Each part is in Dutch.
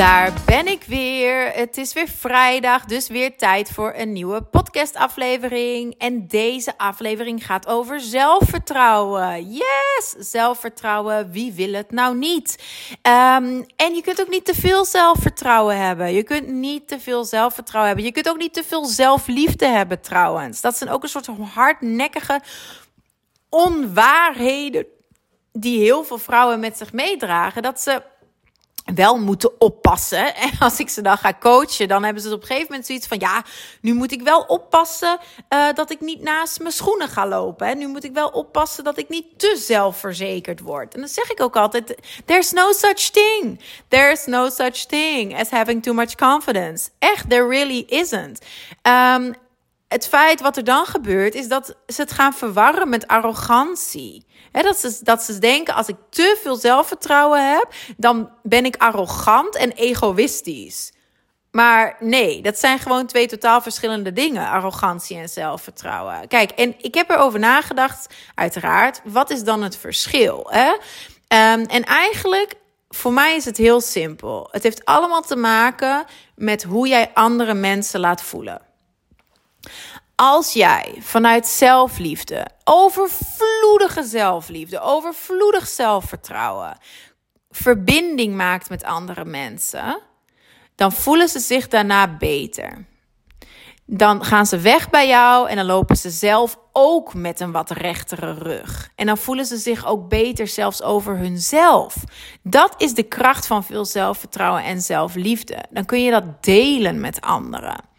Daar ben ik weer. Het is weer vrijdag, dus weer tijd voor een nieuwe podcastaflevering. En deze aflevering gaat over zelfvertrouwen. Yes, zelfvertrouwen. Wie wil het nou niet? Um, en je kunt ook niet te veel zelfvertrouwen hebben. Je kunt niet te veel zelfvertrouwen hebben. Je kunt ook niet te veel zelfliefde hebben, trouwens. Dat zijn ook een soort hardnekkige onwaarheden die heel veel vrouwen met zich meedragen. Dat ze wel moeten oppassen. En als ik ze dan ga coachen, dan hebben ze op een gegeven moment zoiets van: ja, nu moet ik wel oppassen uh, dat ik niet naast mijn schoenen ga lopen. Hè. Nu moet ik wel oppassen dat ik niet te zelfverzekerd word. En dan zeg ik ook altijd: there's no such thing. There's no such thing as having too much confidence. Echt, there really isn't. Um, het feit wat er dan gebeurt, is dat ze het gaan verwarren met arrogantie. dat, ze, dat ze denken, als ik te veel zelfvertrouwen heb, dan ben ik arrogant en egoïstisch. Maar nee, dat zijn gewoon twee totaal verschillende dingen: arrogantie en zelfvertrouwen. Kijk, en ik heb erover nagedacht, uiteraard, wat is dan het verschil? Hè? Um, en eigenlijk, voor mij is het heel simpel. Het heeft allemaal te maken met hoe jij andere mensen laat voelen. Als jij vanuit zelfliefde, overvloedige zelfliefde, overvloedig zelfvertrouwen, verbinding maakt met andere mensen, dan voelen ze zich daarna beter. Dan gaan ze weg bij jou en dan lopen ze zelf ook met een wat rechtere rug. En dan voelen ze zich ook beter zelfs over hunzelf. Dat is de kracht van veel zelfvertrouwen en zelfliefde. Dan kun je dat delen met anderen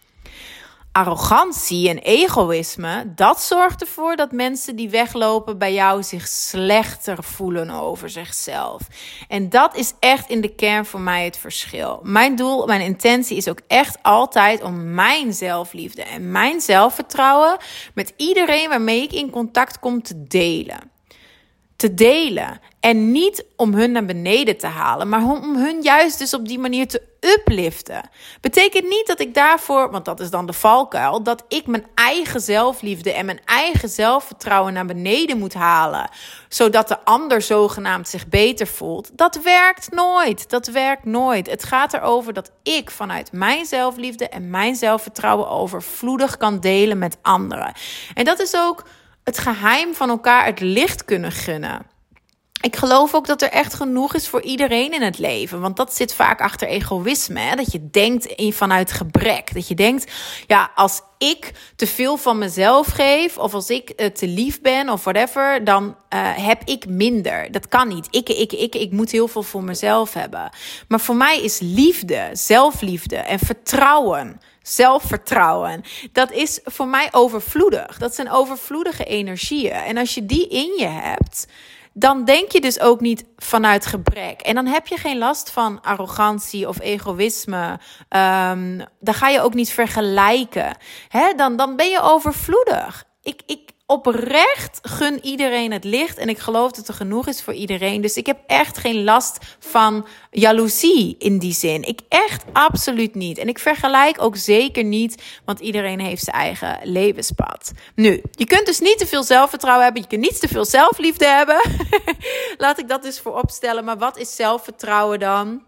arrogantie en egoïsme, dat zorgt ervoor dat mensen die weglopen bij jou zich slechter voelen over zichzelf. En dat is echt in de kern voor mij het verschil. Mijn doel, mijn intentie is ook echt altijd om mijn zelfliefde en mijn zelfvertrouwen met iedereen waarmee ik in contact kom te delen te delen. En niet om hun naar beneden te halen, maar om hun juist dus op die manier te upliften. Betekent niet dat ik daarvoor, want dat is dan de valkuil, dat ik mijn eigen zelfliefde en mijn eigen zelfvertrouwen naar beneden moet halen, zodat de ander zogenaamd zich beter voelt. Dat werkt nooit. Dat werkt nooit. Het gaat erover dat ik vanuit mijn zelfliefde en mijn zelfvertrouwen overvloedig kan delen met anderen. En dat is ook het geheim van elkaar het licht kunnen gunnen. Ik geloof ook dat er echt genoeg is voor iedereen in het leven. Want dat zit vaak achter egoïsme. Hè? Dat je denkt vanuit gebrek. Dat je denkt, ja, als ik te veel van mezelf geef, of als ik uh, te lief ben, of whatever, dan uh, heb ik minder. Dat kan niet. Ik, ik, ik, ik moet heel veel voor mezelf hebben. Maar voor mij is liefde, zelfliefde en vertrouwen zelfvertrouwen. Dat is voor mij overvloedig. Dat zijn overvloedige energieën. En als je die in je hebt, dan denk je dus ook niet vanuit gebrek. En dan heb je geen last van arrogantie of egoïsme. Um, dan ga je ook niet vergelijken. Hè? Dan, dan ben je overvloedig. Ik, ik, oprecht gun iedereen het licht. En ik geloof dat er genoeg is voor iedereen. Dus ik heb echt geen last van jaloezie in die zin. Ik echt absoluut niet. En ik vergelijk ook zeker niet, want iedereen heeft zijn eigen levenspad. Nu, je kunt dus niet te veel zelfvertrouwen hebben. Je kunt niet te veel zelfliefde hebben. Laat ik dat dus voor opstellen. Maar wat is zelfvertrouwen dan?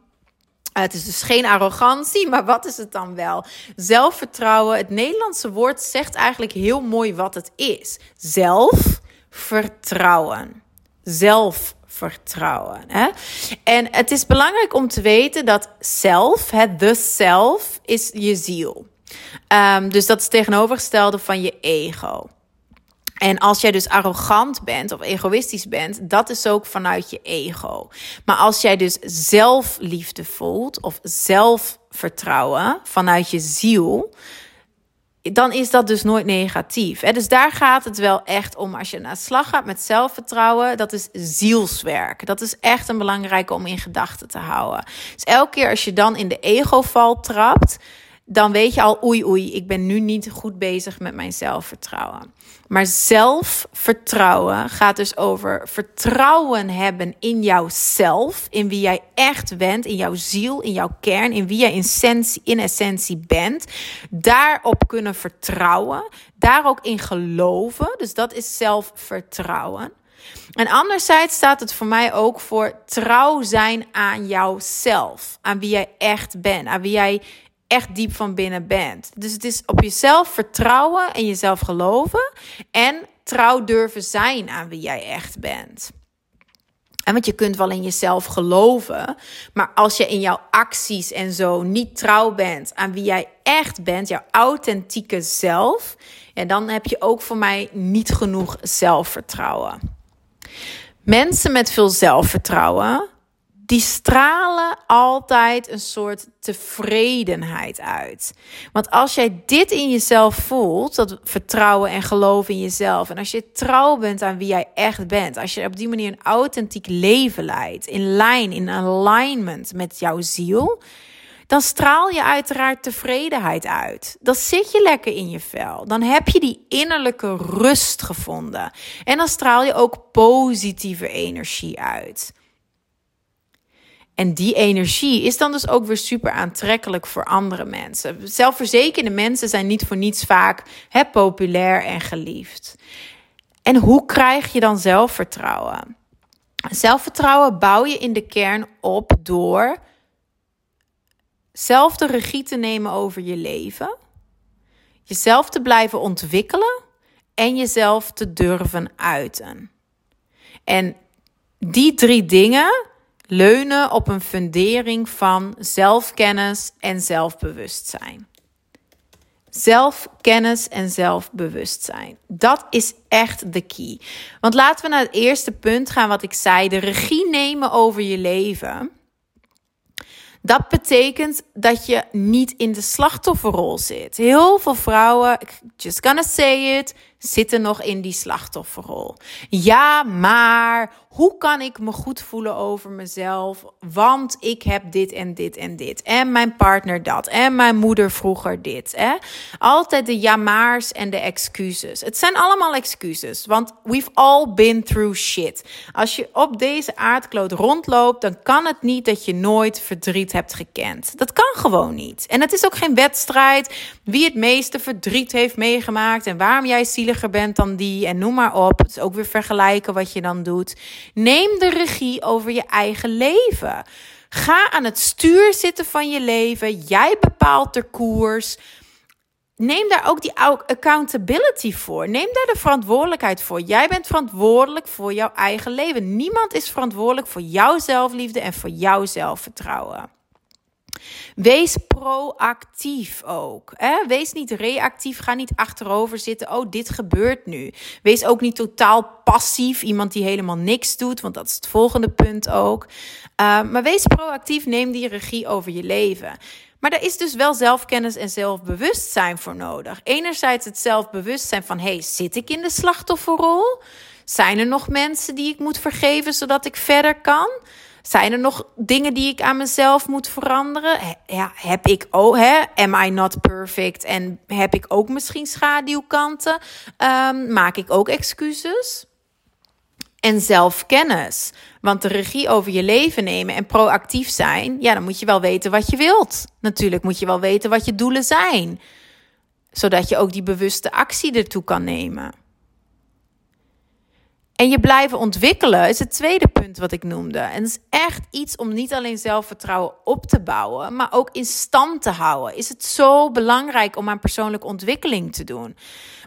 Het is dus geen arrogantie, maar wat is het dan wel? Zelfvertrouwen. Het Nederlandse woord zegt eigenlijk heel mooi wat het is. Zelfvertrouwen. Zelfvertrouwen. Hè? En het is belangrijk om te weten dat zelf, het de zelf, is je ziel. Um, dus dat is tegenovergestelde van je ego. En als jij dus arrogant bent of egoïstisch bent, dat is ook vanuit je ego. Maar als jij dus zelfliefde voelt of zelfvertrouwen vanuit je ziel, dan is dat dus nooit negatief. Dus daar gaat het wel echt om. Als je naar slag gaat met zelfvertrouwen, dat is zielswerk. Dat is echt een belangrijke om in gedachten te houden. Dus elke keer als je dan in de ego-val trapt, dan weet je al, oei oei, ik ben nu niet goed bezig met mijn zelfvertrouwen. Maar zelfvertrouwen gaat dus over vertrouwen hebben in jouzelf, in wie jij echt bent, in jouw ziel, in jouw kern, in wie jij in essentie, in essentie bent. Daarop kunnen vertrouwen, daar ook in geloven. Dus dat is zelfvertrouwen. En anderzijds staat het voor mij ook voor trouw zijn aan jouzelf, aan wie jij echt bent, aan wie jij echt diep van binnen bent. Dus het is op jezelf vertrouwen en jezelf geloven en trouw durven zijn aan wie jij echt bent. En want je kunt wel in jezelf geloven, maar als je in jouw acties en zo niet trouw bent aan wie jij echt bent, jouw authentieke zelf, en dan heb je ook voor mij niet genoeg zelfvertrouwen. Mensen met veel zelfvertrouwen die stralen altijd een soort tevredenheid uit. Want als jij dit in jezelf voelt, dat vertrouwen en geloof in jezelf, en als je trouw bent aan wie jij echt bent, als je op die manier een authentiek leven leidt, in lijn, in alignment met jouw ziel, dan straal je uiteraard tevredenheid uit. Dan zit je lekker in je vel. Dan heb je die innerlijke rust gevonden. En dan straal je ook positieve energie uit. En die energie is dan dus ook weer super aantrekkelijk voor andere mensen. Zelfverzekerde mensen zijn niet voor niets vaak hè, populair en geliefd. En hoe krijg je dan zelfvertrouwen? Zelfvertrouwen bouw je in de kern op door zelf de regie te nemen over je leven, jezelf te blijven ontwikkelen en jezelf te durven uiten. En die drie dingen leunen op een fundering van zelfkennis en zelfbewustzijn. Zelfkennis en zelfbewustzijn. Dat is echt de key. Want laten we naar het eerste punt gaan wat ik zei: de regie nemen over je leven. Dat betekent dat je niet in de slachtofferrol zit. Heel veel vrouwen, just gonna say it, zitten nog in die slachtofferrol. Ja, maar hoe kan ik me goed voelen over mezelf? Want ik heb dit en dit en dit. En mijn partner dat. En mijn moeder vroeger dit. Hè? Altijd de ja-maars en de excuses. Het zijn allemaal excuses. Want we've all been through shit. Als je op deze aardkloot rondloopt, dan kan het niet dat je nooit verdriet hebt gekend. Dat kan gewoon niet. En het is ook geen wedstrijd wie het meeste verdriet heeft meegemaakt en waarom jij zielig bent dan die en noem maar op. Het is ook weer vergelijken wat je dan doet. Neem de regie over je eigen leven. Ga aan het stuur zitten van je leven. Jij bepaalt de koers. Neem daar ook die accountability voor. Neem daar de verantwoordelijkheid voor. Jij bent verantwoordelijk voor jouw eigen leven. Niemand is verantwoordelijk voor jouw zelfliefde en voor jouw zelfvertrouwen. Wees proactief ook. Hè? Wees niet reactief. Ga niet achterover zitten. Oh, dit gebeurt nu. Wees ook niet totaal passief. Iemand die helemaal niks doet. Want dat is het volgende punt ook. Uh, maar wees proactief. Neem die regie over je leven. Maar er is dus wel zelfkennis en zelfbewustzijn voor nodig. Enerzijds het zelfbewustzijn van: hey, zit ik in de slachtofferrol? Zijn er nog mensen die ik moet vergeven zodat ik verder kan? Zijn er nog dingen die ik aan mezelf moet veranderen? Ja, heb ik ook, hè? Am I not perfect? En heb ik ook misschien schaduwkanten? Um, maak ik ook excuses? En zelfkennis. Want de regie over je leven nemen en proactief zijn, ja, dan moet je wel weten wat je wilt. Natuurlijk moet je wel weten wat je doelen zijn. Zodat je ook die bewuste actie ertoe kan nemen. En je blijven ontwikkelen is het tweede punt wat ik noemde. En is echt iets om niet alleen zelfvertrouwen op te bouwen, maar ook in stand te houden. Is het zo belangrijk om aan persoonlijke ontwikkeling te doen?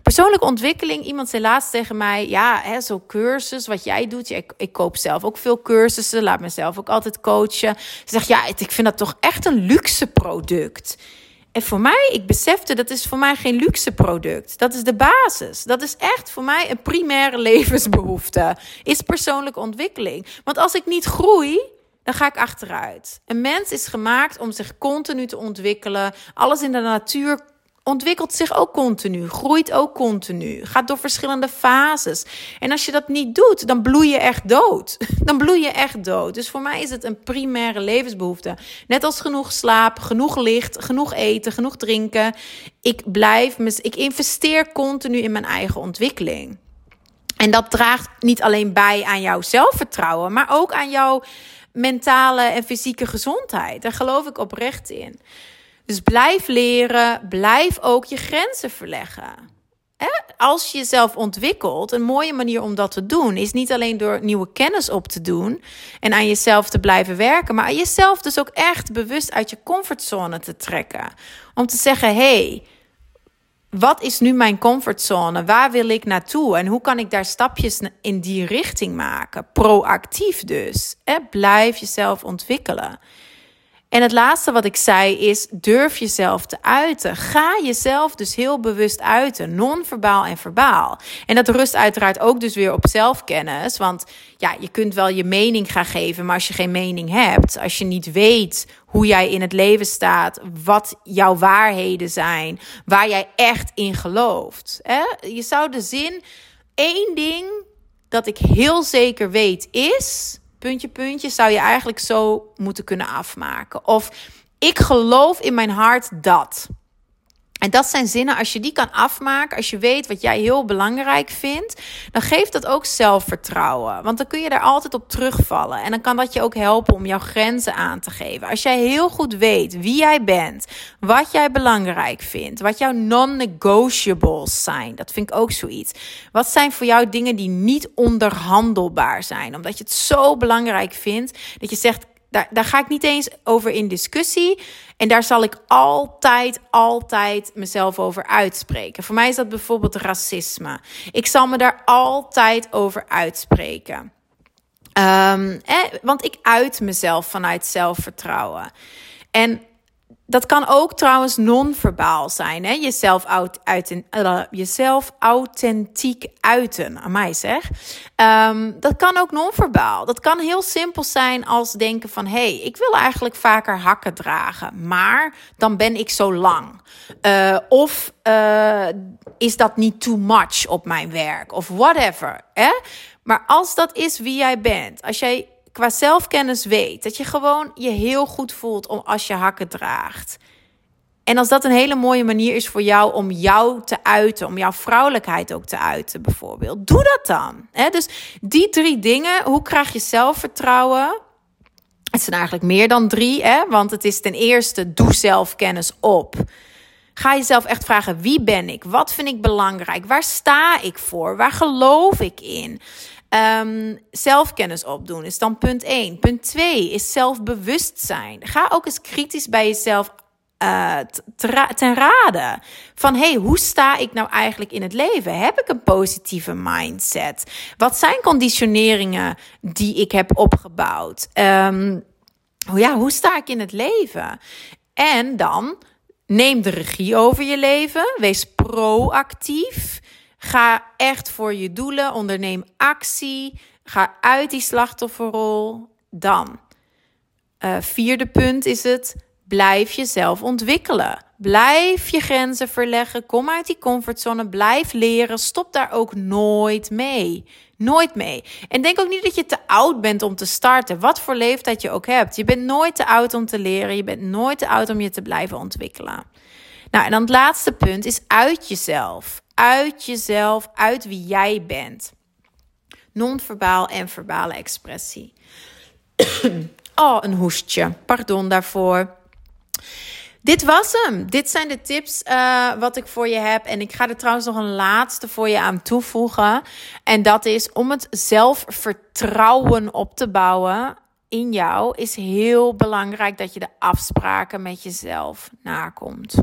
Persoonlijke ontwikkeling, iemand zei laatst tegen mij, ja, hè, zo cursus, wat jij doet. ik, ik koop zelf ook veel cursussen, laat mezelf ook altijd coachen. Ze zegt, ja, ik vind dat toch echt een luxe product. En voor mij, ik besefte, dat is voor mij geen luxe product. Dat is de basis. Dat is echt voor mij een primaire levensbehoefte. Is persoonlijke ontwikkeling. Want als ik niet groei, dan ga ik achteruit. Een mens is gemaakt om zich continu te ontwikkelen. Alles in de natuur ontwikkelt zich ook continu, groeit ook continu, gaat door verschillende fases. En als je dat niet doet, dan bloei je echt dood. Dan bloei je echt dood. Dus voor mij is het een primaire levensbehoefte. Net als genoeg slaap, genoeg licht, genoeg eten, genoeg drinken. Ik blijf, ik investeer continu in mijn eigen ontwikkeling. En dat draagt niet alleen bij aan jouw zelfvertrouwen, maar ook aan jouw mentale en fysieke gezondheid. Daar geloof ik oprecht in. Dus blijf leren, blijf ook je grenzen verleggen. Als je jezelf ontwikkelt, een mooie manier om dat te doen is niet alleen door nieuwe kennis op te doen en aan jezelf te blijven werken, maar jezelf dus ook echt bewust uit je comfortzone te trekken. Om te zeggen: hey, wat is nu mijn comfortzone? Waar wil ik naartoe? En hoe kan ik daar stapjes in die richting maken? Proactief dus. Blijf jezelf ontwikkelen. En het laatste wat ik zei is: durf jezelf te uiten. Ga jezelf dus heel bewust uiten, non-verbaal en verbaal. En dat rust uiteraard ook dus weer op zelfkennis. Want ja, je kunt wel je mening gaan geven, maar als je geen mening hebt, als je niet weet hoe jij in het leven staat, wat jouw waarheden zijn, waar jij echt in gelooft. Hè? Je zou de zin één ding dat ik heel zeker weet is puntje, puntje, zou je eigenlijk zo moeten kunnen afmaken. Of ik geloof in mijn hart dat. En dat zijn zinnen, als je die kan afmaken, als je weet wat jij heel belangrijk vindt, dan geeft dat ook zelfvertrouwen. Want dan kun je daar altijd op terugvallen. En dan kan dat je ook helpen om jouw grenzen aan te geven. Als jij heel goed weet wie jij bent, wat jij belangrijk vindt, wat jouw non-negotiables zijn, dat vind ik ook zoiets. Wat zijn voor jou dingen die niet onderhandelbaar zijn? Omdat je het zo belangrijk vindt dat je zegt: daar, daar ga ik niet eens over in discussie. En daar zal ik altijd, altijd mezelf over uitspreken. Voor mij is dat bijvoorbeeld racisme. Ik zal me daar altijd over uitspreken. Eh, want ik uit mezelf vanuit zelfvertrouwen. En dat kan ook trouwens non-verbaal zijn. Hè? Jezelf, uit, uh, jezelf authentiek uiten. Aan mij zeg. Um, dat kan ook non-verbaal. Dat kan heel simpel zijn als denken van... hé, hey, ik wil eigenlijk vaker hakken dragen. Maar dan ben ik zo lang. Uh, of is dat niet too much op mijn werk? Of whatever. Hè? Maar als dat is wie jij bent. Als jij qua zelfkennis weet. Dat je gewoon je heel goed voelt om als je hakken draagt. En als dat een hele mooie manier is voor jou om jou te uiten, om jouw vrouwelijkheid ook te uiten, bijvoorbeeld, doe dat dan. dus die drie dingen, hoe krijg je zelfvertrouwen? Het zijn eigenlijk meer dan drie, hè? want het is ten eerste, doe zelfkennis op. Ga jezelf echt vragen: wie ben ik? Wat vind ik belangrijk? Waar sta ik voor? Waar geloof ik in? Um, zelfkennis opdoen is dan punt 1. Punt 2 is zelfbewustzijn. Ga ook eens kritisch bij jezelf uh, ten raden. Van hey, hoe sta ik nou eigenlijk in het leven? Heb ik een positieve mindset? Wat zijn conditioneringen die ik heb opgebouwd? Um, ja, hoe sta ik in het leven? En dan neem de regie over je leven. Wees proactief. Ga echt voor je doelen, onderneem actie, ga uit die slachtofferrol. Dan, uh, vierde punt is het, blijf jezelf ontwikkelen. Blijf je grenzen verleggen, kom uit die comfortzone, blijf leren, stop daar ook nooit mee. Nooit mee. En denk ook niet dat je te oud bent om te starten, wat voor leeftijd je ook hebt. Je bent nooit te oud om te leren, je bent nooit te oud om je te blijven ontwikkelen. Nou, en dan het laatste punt is uit jezelf uit jezelf, uit wie jij bent. Non-verbaal en verbale expressie. oh, een hoestje. Pardon daarvoor. Dit was hem. Dit zijn de tips uh, wat ik voor je heb. En ik ga er trouwens nog een laatste voor je aan toevoegen. En dat is om het zelfvertrouwen op te bouwen in jou, is heel belangrijk dat je de afspraken met jezelf nakomt.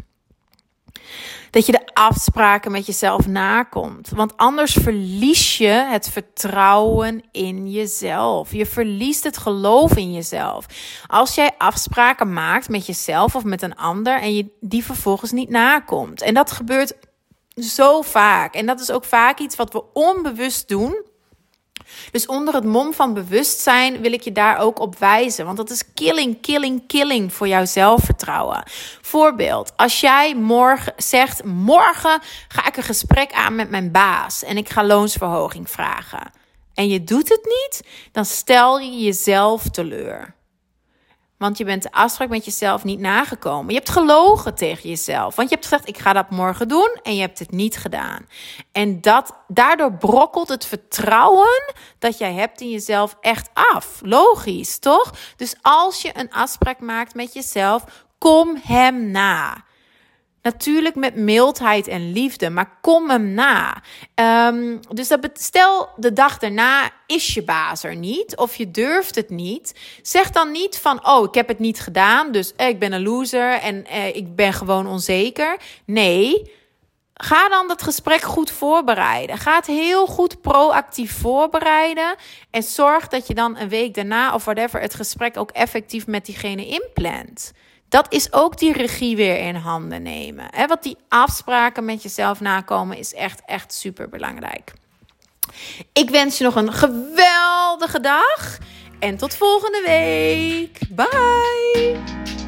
Dat je de afspraken met jezelf nakomt. Want anders verlies je het vertrouwen in jezelf. Je verliest het geloof in jezelf. Als jij afspraken maakt met jezelf of met een ander en je die vervolgens niet nakomt. En dat gebeurt zo vaak. En dat is ook vaak iets wat we onbewust doen Dus onder het mom van bewustzijn wil ik je daar ook op wijzen. Want dat is killing, killing, killing voor jouw zelfvertrouwen. Voorbeeld, als jij morgen zegt: Morgen ga ik een gesprek aan met mijn baas en ik ga loonsverhoging vragen. En je doet het niet, dan stel je jezelf teleur. Want je bent de afspraak met jezelf niet nagekomen. Je hebt gelogen tegen jezelf. Want je hebt gezegd: ik ga dat morgen doen. En je hebt het niet gedaan. En dat, daardoor brokkelt het vertrouwen dat jij hebt in jezelf echt af. Logisch, toch? Dus als je een afspraak maakt met jezelf, kom hem na. Natuurlijk met mildheid en liefde, maar kom hem na. Um, dus stel de dag daarna is je baas er niet of je durft het niet. Zeg dan niet van, oh, ik heb het niet gedaan, dus eh, ik ben een loser en eh, ik ben gewoon onzeker. Nee, ga dan dat gesprek goed voorbereiden. Ga het heel goed proactief voorbereiden en zorg dat je dan een week daarna of whatever het gesprek ook effectief met diegene inplant. Dat is ook die regie weer in handen nemen. He, wat die afspraken met jezelf nakomen is echt, echt super belangrijk. Ik wens je nog een geweldige dag en tot volgende week. Bye!